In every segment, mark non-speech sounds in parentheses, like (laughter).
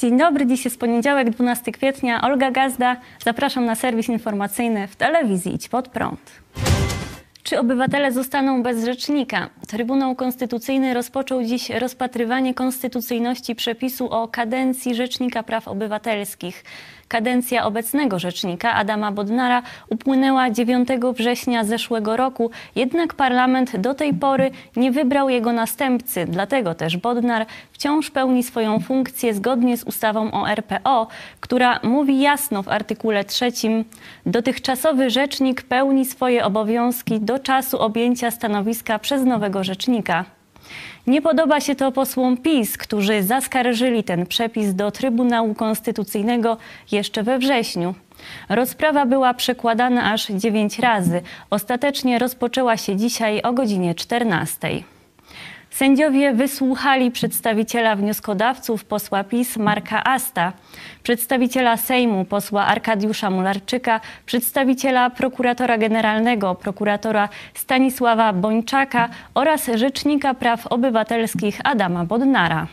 Dzień dobry, dziś jest poniedziałek, 12 kwietnia. Olga Gazda, zapraszam na serwis informacyjny w telewizji Idź Pod Prąd. Czy obywatele zostaną bez rzecznika? Trybunał Konstytucyjny rozpoczął dziś rozpatrywanie konstytucyjności przepisu o kadencji Rzecznika Praw Obywatelskich. Kadencja obecnego rzecznika Adama Bodnara upłynęła 9 września zeszłego roku, jednak parlament do tej pory nie wybrał jego następcy. Dlatego też Bodnar wciąż pełni swoją funkcję zgodnie z ustawą o RPO, która mówi jasno w artykule trzecim: Dotychczasowy rzecznik pełni swoje obowiązki do czasu objęcia stanowiska przez nowego rzecznika. Nie podoba się to posłom PiS, którzy zaskarżyli ten przepis do Trybunału Konstytucyjnego jeszcze we wrześniu. Rozprawa była przekładana aż dziewięć razy. Ostatecznie rozpoczęła się dzisiaj o godzinie 14. Sędziowie wysłuchali przedstawiciela wnioskodawców posła PiS Marka Asta, przedstawiciela Sejmu posła Arkadiusza Mularczyka, przedstawiciela prokuratora generalnego prokuratora Stanisława Bończaka oraz rzecznika praw obywatelskich Adama Bodnara.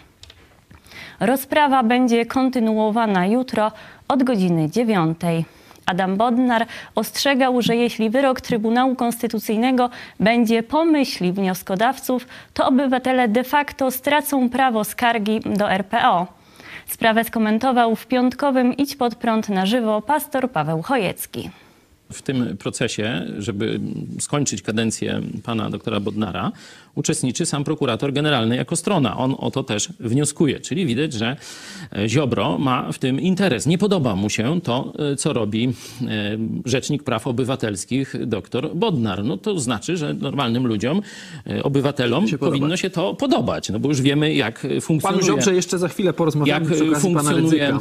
Rozprawa będzie kontynuowana jutro od godziny dziewiątej. Adam Bodnar ostrzegał, że jeśli wyrok Trybunału Konstytucyjnego będzie po myśli wnioskodawców, to obywatele de facto stracą prawo skargi do RPO. Sprawę skomentował w piątkowym Idź pod prąd na żywo pastor Paweł Chojecki. W tym procesie, żeby skończyć kadencję pana doktora Bodnara, uczestniczy sam prokurator generalny jako strona. On o to też wnioskuje, czyli widać, że e, Ziobro ma w tym interes. Nie podoba mu się to, e, co robi e, Rzecznik Praw Obywatelskich dr Bodnar. No to znaczy, że normalnym ludziom, obywatelom się powinno się to podobać, no bo już wiemy, jak funkcjonuje... Panu Ziobrze jeszcze za chwilę porozmawiamy Jak funkcjonuje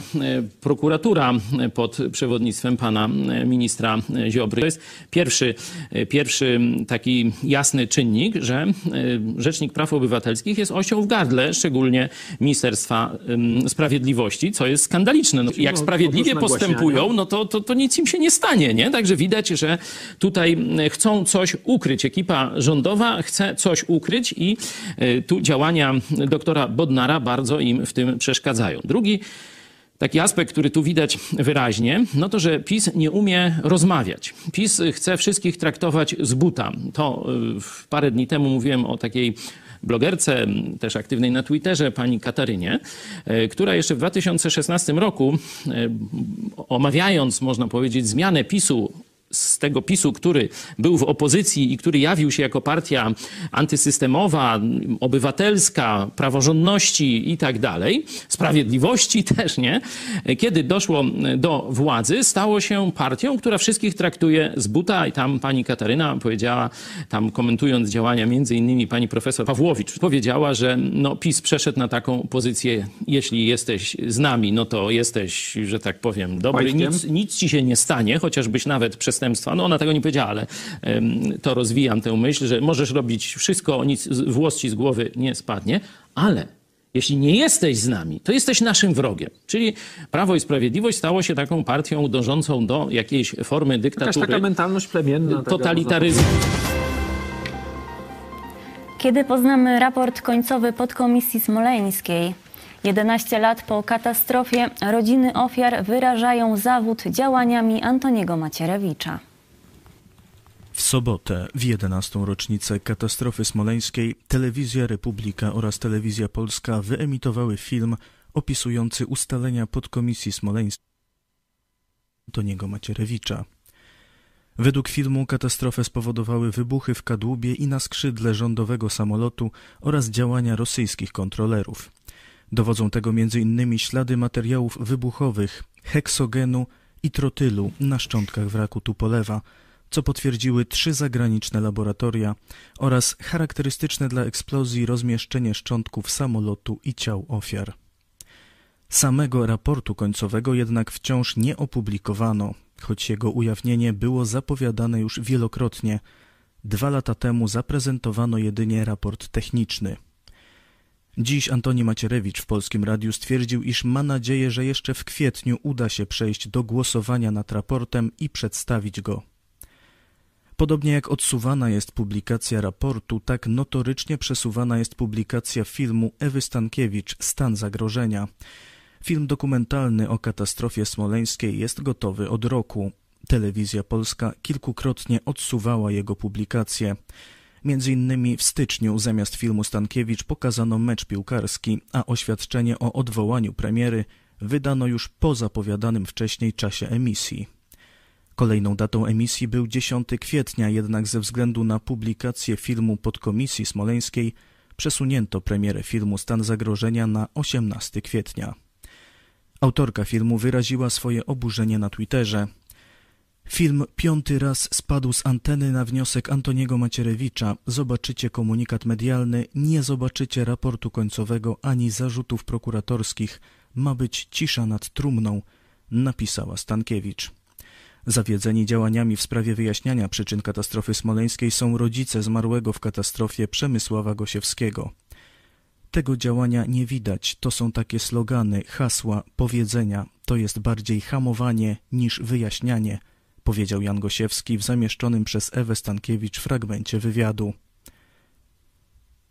prokuratura pod przewodnictwem pana ministra Ziobry. To jest pierwszy, pierwszy taki jasny czynnik, że Rzecznik Praw Obywatelskich jest osią w gardle, szczególnie Ministerstwa Sprawiedliwości, co jest skandaliczne. No, jak sprawiedliwie postępują, no to, to, to nic im się nie stanie, nie? Także widać, że tutaj chcą coś ukryć. Ekipa rządowa chce coś ukryć i e, tu działania doktora Bodnara bardzo im w tym przeszkadzają. Drugi Taki aspekt, który tu widać wyraźnie, no to, że PiS nie umie rozmawiać. PiS chce wszystkich traktować z buta. To y, parę dni temu mówiłem o takiej blogerce, też aktywnej na Twitterze, pani Katarynie, y, która jeszcze w 2016 roku, y, omawiając, można powiedzieć, zmianę PiSu z tego PiSu, który był w opozycji i który jawił się jako partia antysystemowa, obywatelska, praworządności i tak dalej, sprawiedliwości (laughs) też, nie? Kiedy doszło do władzy, stało się partią, która wszystkich traktuje z buta i tam pani Kataryna powiedziała, tam komentując działania między innymi pani profesor Pawłowicz, powiedziała, że no PiS przeszedł na taką pozycję, jeśli jesteś z nami, no to jesteś, że tak powiem, dobry, nic, nic ci się nie stanie, chociażbyś nawet przestępstwo przestępstwa. No ona tego nie powiedziała, ale to rozwijam tę myśl, że możesz robić wszystko, nic, włos ci z głowy nie spadnie, ale jeśli nie jesteś z nami, to jesteś naszym wrogiem. Czyli Prawo i Sprawiedliwość stało się taką partią dążącą do jakiejś formy dyktatury. Jakaś taka mentalność plemienna. Totalitaryzmu. Kiedy poznamy raport końcowy podkomisji smoleńskiej? 11 lat po katastrofie rodziny ofiar wyrażają zawód działaniami Antoniego Macierewicza. W sobotę, w 11. rocznicę katastrofy smoleńskiej, Telewizja Republika oraz Telewizja Polska wyemitowały film opisujący ustalenia podkomisji smoleńskiej Antoniego Macierewicza. Według filmu katastrofę spowodowały wybuchy w kadłubie i na skrzydle rządowego samolotu oraz działania rosyjskich kontrolerów. Dowodzą tego m.in. ślady materiałów wybuchowych, heksogenu i trotylu na szczątkach wraku Tupolewa, co potwierdziły trzy zagraniczne laboratoria oraz charakterystyczne dla eksplozji rozmieszczenie szczątków samolotu i ciał ofiar. Samego raportu końcowego jednak wciąż nie opublikowano, choć jego ujawnienie było zapowiadane już wielokrotnie. Dwa lata temu zaprezentowano jedynie raport techniczny – Dziś Antoni Macierewicz w Polskim Radiu stwierdził, iż ma nadzieję, że jeszcze w kwietniu uda się przejść do głosowania nad raportem i przedstawić go. Podobnie jak odsuwana jest publikacja raportu, tak notorycznie przesuwana jest publikacja filmu Ewy Stankiewicz Stan zagrożenia. Film dokumentalny o katastrofie smoleńskiej jest gotowy od roku. Telewizja Polska kilkukrotnie odsuwała jego publikację. Między innymi w styczniu zamiast filmu Stankiewicz pokazano mecz piłkarski, a oświadczenie o odwołaniu premiery wydano już po zapowiadanym wcześniej czasie emisji. Kolejną datą emisji był 10 kwietnia, jednak ze względu na publikację filmu podkomisji smoleńskiej przesunięto premierę filmu Stan zagrożenia na 18 kwietnia. Autorka filmu wyraziła swoje oburzenie na Twitterze. Film piąty raz spadł z anteny na wniosek Antoniego Macierewicza. Zobaczycie komunikat medialny, nie zobaczycie raportu końcowego ani zarzutów prokuratorskich. Ma być cisza nad trumną, napisała Stankiewicz. Zawiedzeni działaniami w sprawie wyjaśniania przyczyn katastrofy smoleńskiej są rodzice zmarłego w katastrofie Przemysława Gosiewskiego. Tego działania nie widać, to są takie slogany, hasła, powiedzenia, to jest bardziej hamowanie niż wyjaśnianie, powiedział Jan Gosiewski w zamieszczonym przez Ewę Stankiewicz fragmencie wywiadu.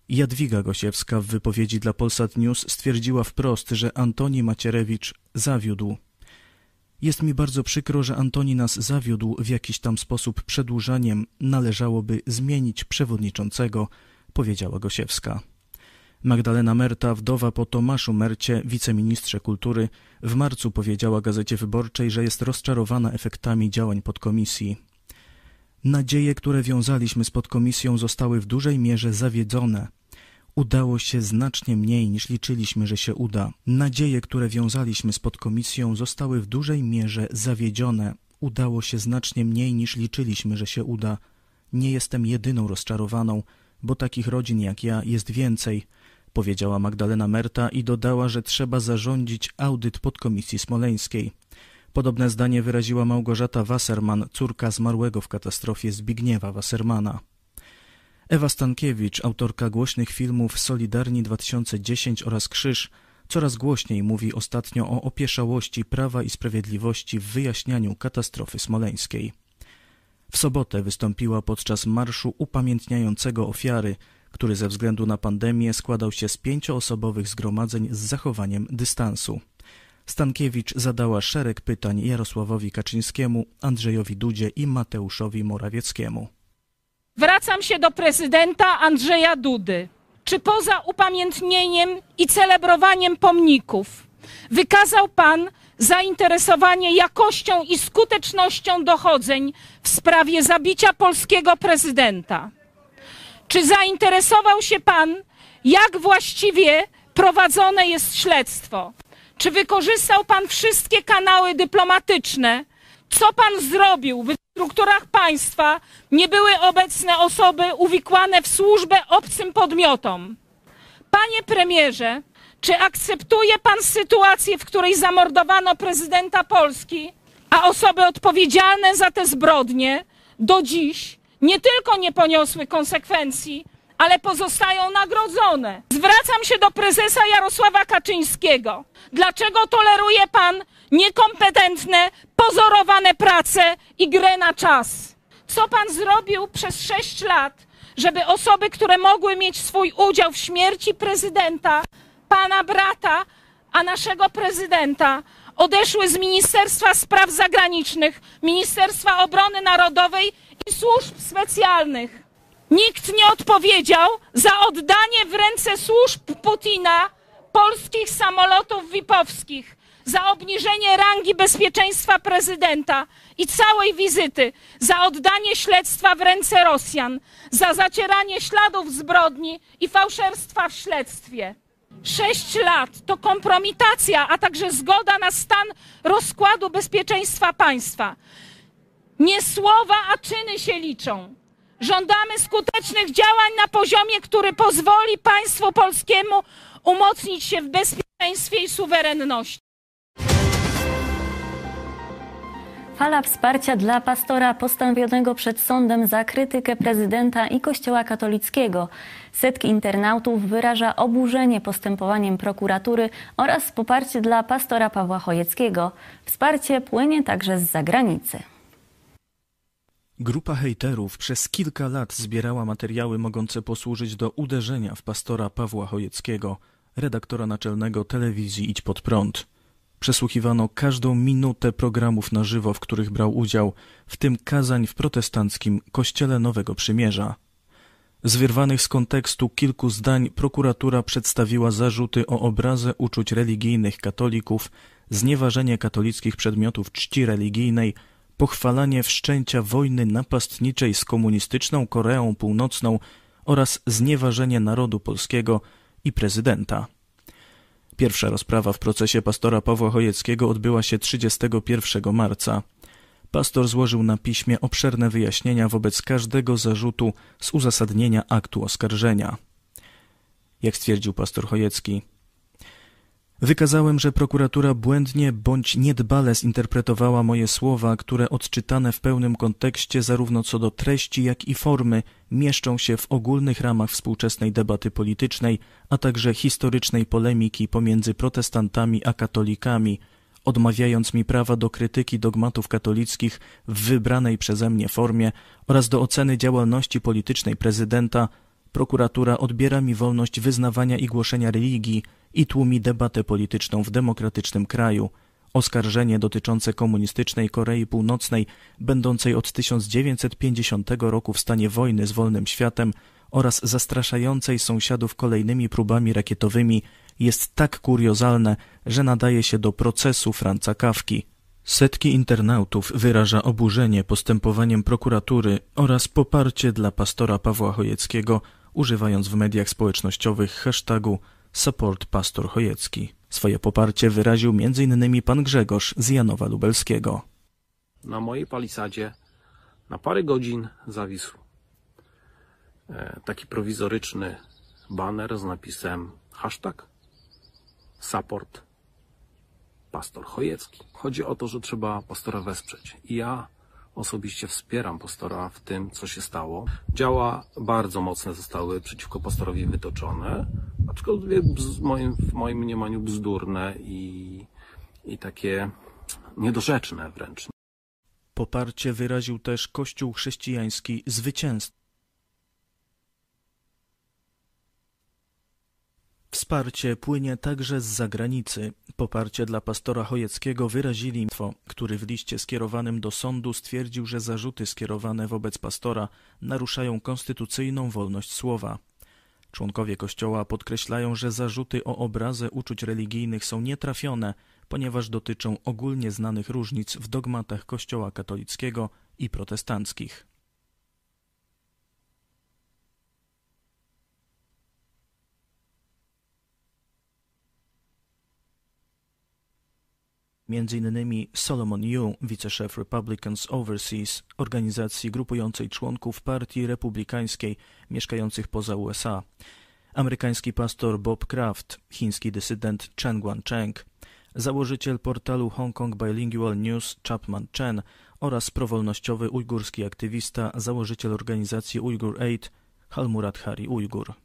Jadwiga Gosiewska w wypowiedzi dla Polsat News stwierdziła wprost, że Antoni Macierewicz zawiódł. Jest mi bardzo przykro, że Antoni nas zawiódł w jakiś tam sposób przedłużaniem. Należałoby zmienić przewodniczącego, powiedziała Gosiewska. Magdalena Merta, wdowa po Tomaszu Mercie, wiceministrze kultury, w marcu powiedziała Gazecie Wyborczej, że jest rozczarowana efektami działań podkomisji. Nadzieje, które wiązaliśmy z podkomisją, zostały w dużej mierze zawiedzone. Udało się znacznie mniej niż liczyliśmy, że się uda. Nadzieje, które wiązaliśmy z podkomisją, zostały w dużej mierze zawiedzione. Udało się znacznie mniej niż liczyliśmy, że się uda. Nie jestem jedyną rozczarowaną, bo takich rodzin jak ja jest więcej, powiedziała Magdalena Merta i dodała, że trzeba zarządzić audyt podkomisji smoleńskiej. Podobne zdanie wyraziła Małgorzata Wasserman, córka zmarłego w katastrofie Zbigniewa Wassermana. Ewa Stankiewicz, autorka głośnych filmów Solidarni 2010 oraz Krzyż, coraz głośniej mówi ostatnio o opieszałości Prawa i Sprawiedliwości w wyjaśnianiu katastrofy smoleńskiej. W sobotę wystąpiła podczas marszu upamiętniającego ofiary, który ze względu na pandemię składał się z pięcioosobowych zgromadzeń z zachowaniem dystansu. Stankiewicz zadała szereg pytań Jarosławowi Kaczyńskiemu, Andrzejowi Dudzie i Mateuszowi Morawieckiemu. Zwracam się do prezydenta Andrzeja Dudy. Czy poza upamiętnieniem i celebrowaniem pomników wykazał pan zainteresowanie jakością i skutecznością dochodzeń w sprawie zabicia polskiego prezydenta? Czy zainteresował się pan, jak właściwie prowadzone jest śledztwo? Czy wykorzystał pan wszystkie kanały dyplomatyczne? Co pan zrobił, w strukturach państwa nie były obecne osoby uwikłane w służbę obcym podmiotom? Panie premierze, czy akceptuje pan sytuację, w której zamordowano prezydenta Polski, a osoby odpowiedzialne za te zbrodnie do dziś nie tylko nie poniosły konsekwencji, ale pozostają nagrodzone. Zwracam się do prezesa Jarosława Kaczyńskiego. Dlaczego toleruje pan niekompetentne, pozorowane prace i grę na czas? Co pan zrobił przez sześć lat, żeby osoby, które mogły mieć swój udział w śmierci prezydenta, pana brata, a naszego prezydenta, odeszły z Ministerstwa Spraw Zagranicznych, Ministerstwa Obrony Narodowej i służb specjalnych? Nikt nie odpowiedział za oddanie w ręce służb Putina polskich samolotów VIP-owskich, za obniżenie rangi bezpieczeństwa prezydenta i całej wizyty, za oddanie śledztwa w ręce Rosjan, za zacieranie śladów zbrodni i fałszerstwa w śledztwie. Sześć lat to kompromitacja, a także zgoda na stan rozkładu bezpieczeństwa państwa. Nie słowa, a czyny się liczą. Żądamy skutecznych działań na poziomie, który pozwoli państwu polskiemu umocnić się w bezpieczeństwie i suwerenności. Fala wsparcia dla pastora postawionego przed sądem za krytykę prezydenta i Kościoła katolickiego. Setki internautów wyraża oburzenie postępowaniem prokuratury oraz poparcie dla pastora Pawła Chojeckiego. Wsparcie płynie także z zagranicy. Grupa hejterów przez kilka lat zbierała materiały mogące posłużyć do uderzenia w pastora Pawła Chojeckiego, redaktora naczelnego telewizji Idź Pod Prąd. Przesłuchiwano każdą minutę programów na żywo, w których brał udział, w tym kazań w protestanckim Kościele Nowego Przymierza. Z wyrwanych z kontekstu kilku zdań prokuratura przedstawiła zarzuty o obrazę uczuć religijnych katolików, znieważenie katolickich przedmiotów czci religijnej, pochwalanie wszczęcia wojny napastniczej z komunistyczną Koreą Północną oraz znieważenie narodu polskiego i prezydenta. Pierwsza rozprawa w procesie pastora Pawła Chojeckiego odbyła się 31 marca. Pastor złożył na piśmie obszerne wyjaśnienia wobec każdego zarzutu z uzasadnienia aktu oskarżenia. Jak stwierdził pastor Chojecki, Wykazałem, że prokuratura błędnie bądź niedbale zinterpretowała moje słowa, które odczytane w pełnym kontekście zarówno co do treści, jak i formy mieszczą się w ogólnych ramach współczesnej debaty politycznej, a także historycznej polemiki pomiędzy protestantami a katolikami, odmawiając mi prawa do krytyki dogmatów katolickich w wybranej przeze mnie formie oraz do oceny działalności politycznej prezydenta, prokuratura odbiera mi wolność wyznawania i głoszenia religii i tłumi debatę polityczną w demokratycznym kraju. Oskarżenie dotyczące komunistycznej Korei Północnej, będącej od 1950 roku w stanie wojny z wolnym światem oraz zastraszającej sąsiadów kolejnymi próbami rakietowymi jest tak kuriozalne, że nadaje się do procesu Franca Kawki. Setki internautów wyraża oburzenie postępowaniem prokuratury oraz poparcie dla pastora Pawła Chojeckiego, używając w mediach społecznościowych hashtagu Support Pastor Chojecki. Swoje poparcie wyraził m.in. pan Grzegorz z Janowa Lubelskiego. Na mojej palisadzie na parę godzin zawisł e, taki prowizoryczny baner z napisem hashtag support pastor Chojecki. Chodzi o to, że trzeba pastora wesprzeć. I ja osobiście wspieram pastora w tym, co się stało. Działa bardzo mocne zostały przeciwko pastorowi wytoczone, aczkolwiek w moim, w moim mniemaniu bzdurne i, i takie niedorzeczne wręcz. Poparcie wyraził też Kościół chrześcijański zwycięstwo. Wsparcie płynie także z zagranicy. Poparcie dla pastora Chojeckiego wyrazili, który w liście skierowanym do sądu stwierdził, że zarzuty skierowane wobec pastora naruszają konstytucyjną wolność słowa. Członkowie Kościoła podkreślają, że zarzuty o obrazę uczuć religijnych są nietrafione, ponieważ dotyczą ogólnie znanych różnic w dogmatach Kościoła katolickiego i protestanckich. Innymi Solomon Yu, wiceszef Republicans Overseas, organizacji grupującej członków partii republikańskiej mieszkających poza USA, amerykański pastor Bob Kraft, chiński dysydent Chen Guangcheng, założyciel portalu Hong Kong Bilingual News Chapman Chen oraz prowolnościowy ujgurski aktywista, założyciel organizacji Uyghur Aid Halmurat Hari Ujgur.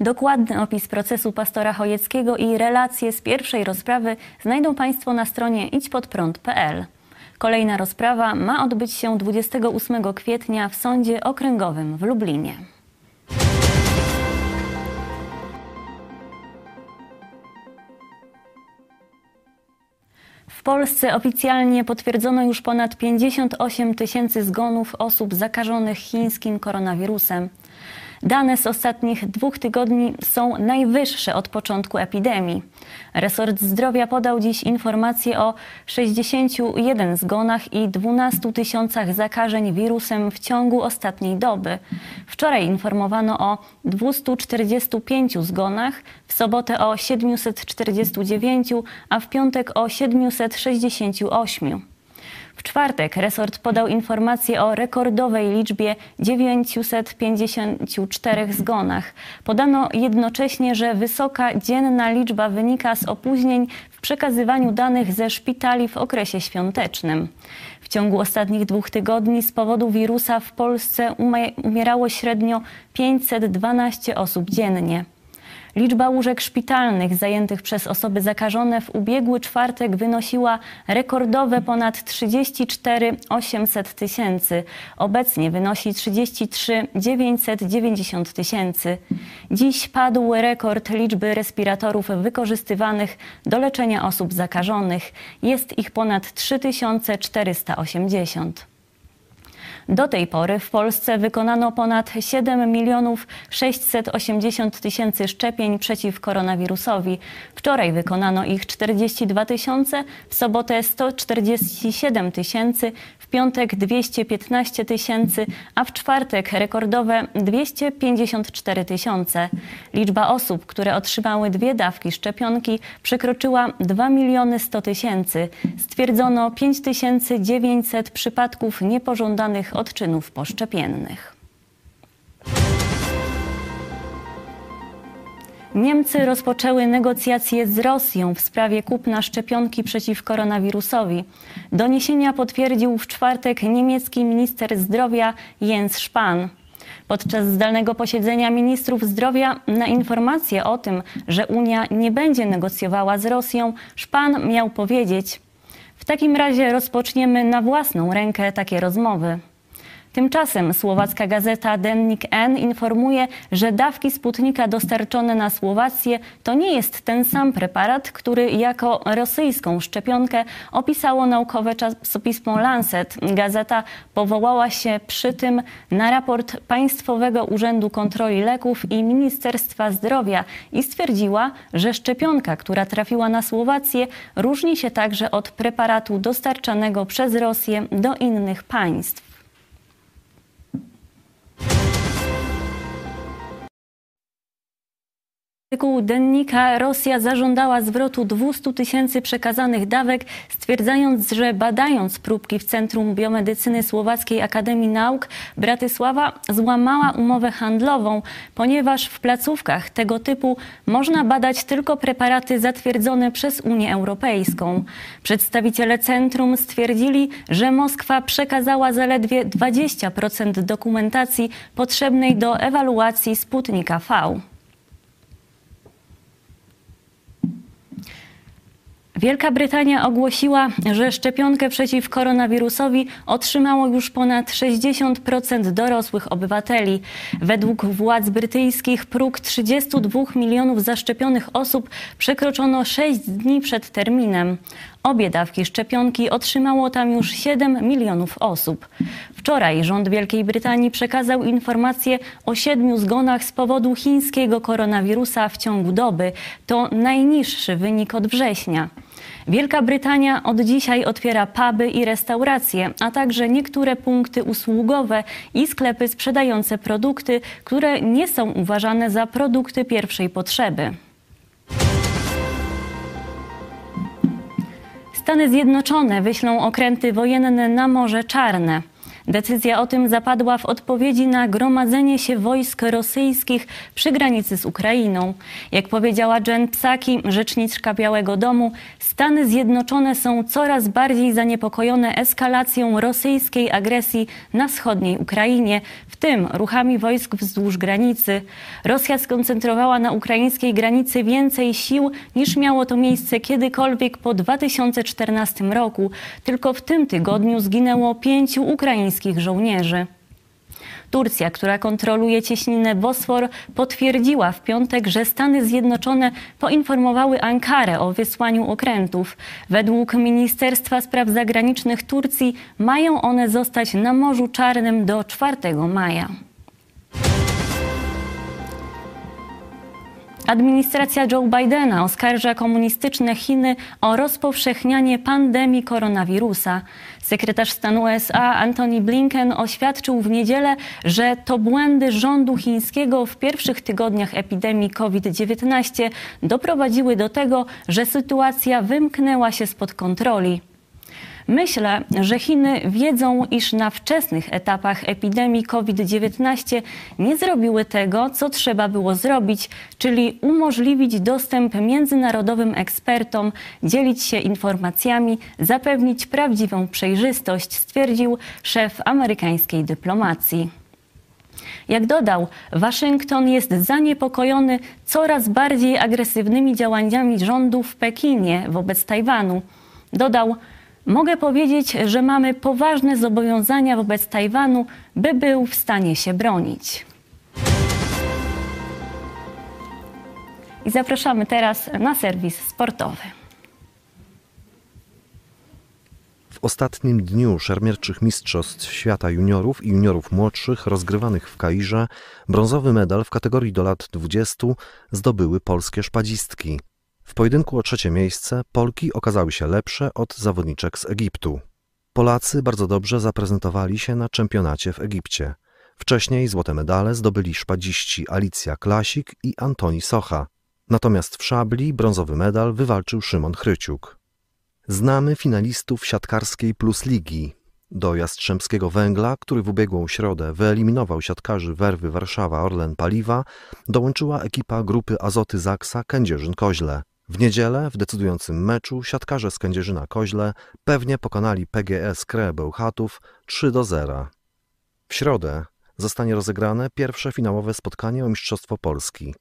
Dokładny opis procesu pastora Chojeckiego i relacje z pierwszej rozprawy znajdą Państwo na stronie idźpodprąd.pl. Kolejna rozprawa ma odbyć się 28 kwietnia w Sądzie Okręgowym w Lublinie. W Polsce oficjalnie potwierdzono już ponad 58 tysięcy zgonów osób zakażonych chińskim koronawirusem. Dane z ostatnich dwóch tygodni są najwyższe od początku epidemii. Resort Zdrowia podał dziś informacje o 61 zgonach i 12 tysiącach zakażeń wirusem w ciągu ostatniej doby. Wczoraj informowano o 245 zgonach, w sobotę o 749, a w piątek o 768. W czwartek resort podał informację o rekordowej liczbie 954 zgonach. Podano jednocześnie, że wysoka dzienna liczba wynika z opóźnień w przekazywaniu danych ze szpitali w okresie świątecznym. W ciągu ostatnich dwóch tygodni z powodu wirusa w Polsce umierało średnio 512 osób dziennie. Liczba łóżek szpitalnych zajętych przez osoby zakażone w ubiegły czwartek wynosiła rekordowe ponad 34 800 tysięcy. Obecnie wynosi 33 990 tysięcy. Dziś padł rekord liczby respiratorów wykorzystywanych do leczenia osób zakażonych. Jest ich ponad 3480. Do tej pory w Polsce wykonano ponad 7 milionów 680 tysięcy szczepień przeciw koronawirusowi. Wczoraj wykonano ich 42 tysiące, w sobotę 147 tysięcy, w piątek 215 tysięcy, a w czwartek rekordowe 254 tysiące. Liczba osób, które otrzymały dwie dawki szczepionki przekroczyła 2 miliony 100 tysięcy. Stwierdzono 5900 przypadków niepożądanych odczynów poszczepiennych. Niemcy rozpoczęły negocjacje z Rosją w sprawie kupna szczepionki przeciw koronawirusowi. Doniesienia potwierdził w czwartek niemiecki minister zdrowia Jens Spahn. Podczas zdalnego posiedzenia ministrów zdrowia na informację o tym, że Unia nie będzie negocjowała z Rosją, Spahn miał powiedzieć: W takim razie rozpoczniemy na własną rękę takie rozmowy. Tymczasem słowacka gazeta Dennik N informuje, że dawki Sputnika dostarczone na Słowację to nie jest ten sam preparat, który jako rosyjską szczepionkę opisało naukowe czasopismo Lancet. Gazeta powołała się przy tym na raport Państwowego Urzędu Kontroli Leków i Ministerstwa Zdrowia i stwierdziła, że szczepionka, która trafiła na Słowację, różni się także od preparatu dostarczanego przez Rosję do innych państw. Bye. Artykułu dennika Rosja zażądała zwrotu 200 tysięcy przekazanych dawek, stwierdzając, że badając próbki w Centrum Biomedycyny Słowackiej Akademii Nauk, Bratysława złamała umowę handlową, ponieważ w placówkach tego typu można badać tylko preparaty zatwierdzone przez Unię Europejską. Przedstawiciele centrum stwierdzili, że Moskwa przekazała zaledwie 20% dokumentacji potrzebnej do ewaluacji Sputnika V. Wielka Brytania ogłosiła, że szczepionkę przeciw koronawirusowi otrzymało już ponad 60% dorosłych obywateli. Według władz brytyjskich próg 32 milionów zaszczepionych osób przekroczono 6 dni przed terminem. Obie dawki szczepionki otrzymało tam już 7 milionów osób. Wczoraj rząd Wielkiej Brytanii przekazał informacje o siedmiu zgonach z powodu chińskiego koronawirusa w ciągu doby. To najniższy wynik od września. Wielka Brytania od dzisiaj otwiera puby i restauracje, a także niektóre punkty usługowe i sklepy sprzedające produkty, które nie są uważane za produkty pierwszej potrzeby. Stany Zjednoczone wyślą okręty wojenne na Morze Czarne. Decyzja o tym zapadła w odpowiedzi na gromadzenie się wojsk rosyjskich przy granicy z Ukrainą. Jak powiedziała Jen Psaki, rzeczniczka Białego Domu, Stany Zjednoczone są coraz bardziej zaniepokojone eskalacją rosyjskiej agresji na wschodniej Ukrainie, w tym ruchami wojsk wzdłuż granicy. Rosja skoncentrowała na ukraińskiej granicy więcej sił niż miało to miejsce kiedykolwiek po 2014 roku. Tylko w tym tygodniu zginęło pięciu ukraińskich żołnierzy. Turcja, która kontroluje cieśninę Bosfor, potwierdziła w piątek, że Stany Zjednoczone poinformowały Ankarę o wysłaniu okrętów. Według Ministerstwa Spraw Zagranicznych Turcji mają one zostać na Morzu Czarnym do 4 maja. Administracja Joe Bidena oskarża komunistyczne Chiny o rozpowszechnianie pandemii koronawirusa. Sekretarz stanu USA Antony Blinken oświadczył w niedzielę, że to błędy rządu chińskiego w pierwszych tygodniach epidemii COVID-19 doprowadziły do tego, że sytuacja wymknęła się spod kontroli. Myślę, że Chiny wiedzą, iż na wczesnych etapach epidemii COVID-19 nie zrobiły tego, co trzeba było zrobić, czyli umożliwić dostęp międzynarodowym ekspertom, dzielić się informacjami, zapewnić prawdziwą przejrzystość, stwierdził szef amerykańskiej dyplomacji. Jak dodał, Waszyngton jest zaniepokojony coraz bardziej agresywnymi działaniami rządu w Pekinie wobec Tajwanu. Dodał, mogę powiedzieć, że mamy poważne zobowiązania wobec Tajwanu, by był w stanie się bronić. I zapraszamy teraz na serwis sportowy. W ostatnim dniu szermierczych Mistrzostw Świata Juniorów i Juniorów Młodszych rozgrywanych w Kairze brązowy medal w kategorii do lat 20 zdobyły polskie szpadzistki. W pojedynku o trzecie miejsce Polki okazały się lepsze od zawodniczek z Egiptu. Polacy bardzo dobrze zaprezentowali się na czempionacie w Egipcie. Wcześniej złote medale zdobyli szpadziści Alicja Klasik i Antoni Socha. Natomiast w szabli brązowy medal wywalczył Szymon Chryciuk. Znamy finalistów siatkarskiej Plus Ligi. Do Jastrzębskiego Węgla, który w ubiegłą środę wyeliminował siatkarzy Werwy Warszawa Orlen Paliwa, dołączyła ekipa grupy Azoty Zaksa Kędzierzyn-Koźle. W niedzielę w decydującym meczu siatkarze z Kędzierzyna-Koźle pewnie pokonali PGS Kre Bełchatów 3 do 0. W środę zostanie rozegrane pierwsze finałowe spotkanie o Mistrzostwo Polski.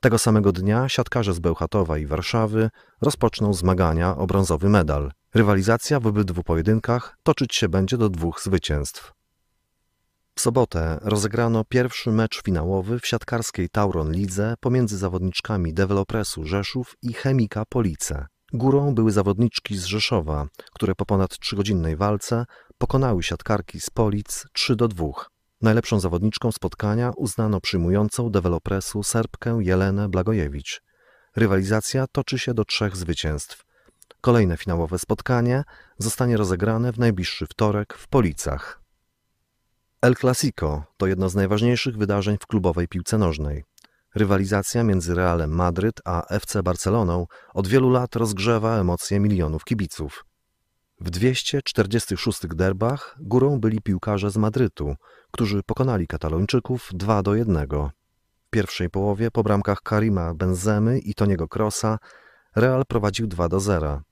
Tego samego dnia siatkarze z Bełchatowa i Warszawy rozpoczną zmagania o brązowy medal. Rywalizacja w obydwu pojedynkach toczyć się będzie do dwóch zwycięstw. W sobotę rozegrano pierwszy mecz finałowy w siatkarskiej Tauron Lidze pomiędzy zawodniczkami Developresu Rzeszów i Chemika Police. Górą były zawodniczki z Rzeszowa, które po ponad trzygodzinnej walce pokonały siatkarki z Polic 3 do 2. Najlepszą zawodniczką spotkania uznano przyjmującą dewelopresu Serbkę Jelenę Blagojewicz. Rywalizacja toczy się do trzech zwycięstw. Kolejne finałowe spotkanie zostanie rozegrane w najbliższy wtorek w Policach. El Clasico to jedno z najważniejszych wydarzeń w klubowej piłce nożnej. Rywalizacja między Realem Madryt a FC Barceloną od wielu lat rozgrzewa emocje milionów kibiców. W 246 derbach górą byli piłkarze z Madrytu, którzy pokonali Katalończyków 2 do 1. W pierwszej połowie po bramkach Karima Benzemy i Toniego Krosa Real prowadził 2 do 0.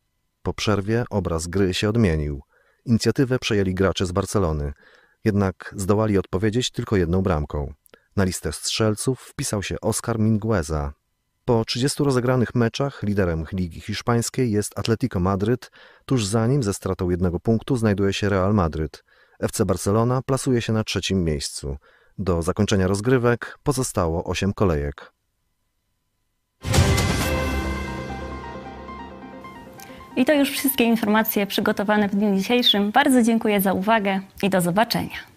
Po przerwie obraz gry się odmienił. Inicjatywę przejęli gracze z Barcelony, jednak zdołali odpowiedzieć tylko jedną bramką. Na listę strzelców wpisał się Oscar Mingueza. Po 30 rozegranych meczach liderem Ligi Hiszpańskiej jest Atletico Madryt, tuż za nim ze stratą jednego punktu znajduje się Real Madryt. FC Barcelona plasuje się na trzecim miejscu. Do zakończenia rozgrywek pozostało 8 kolejek. I to już wszystkie informacje przygotowane w dniu dzisiejszym. Bardzo dziękuję za uwagę i do zobaczenia.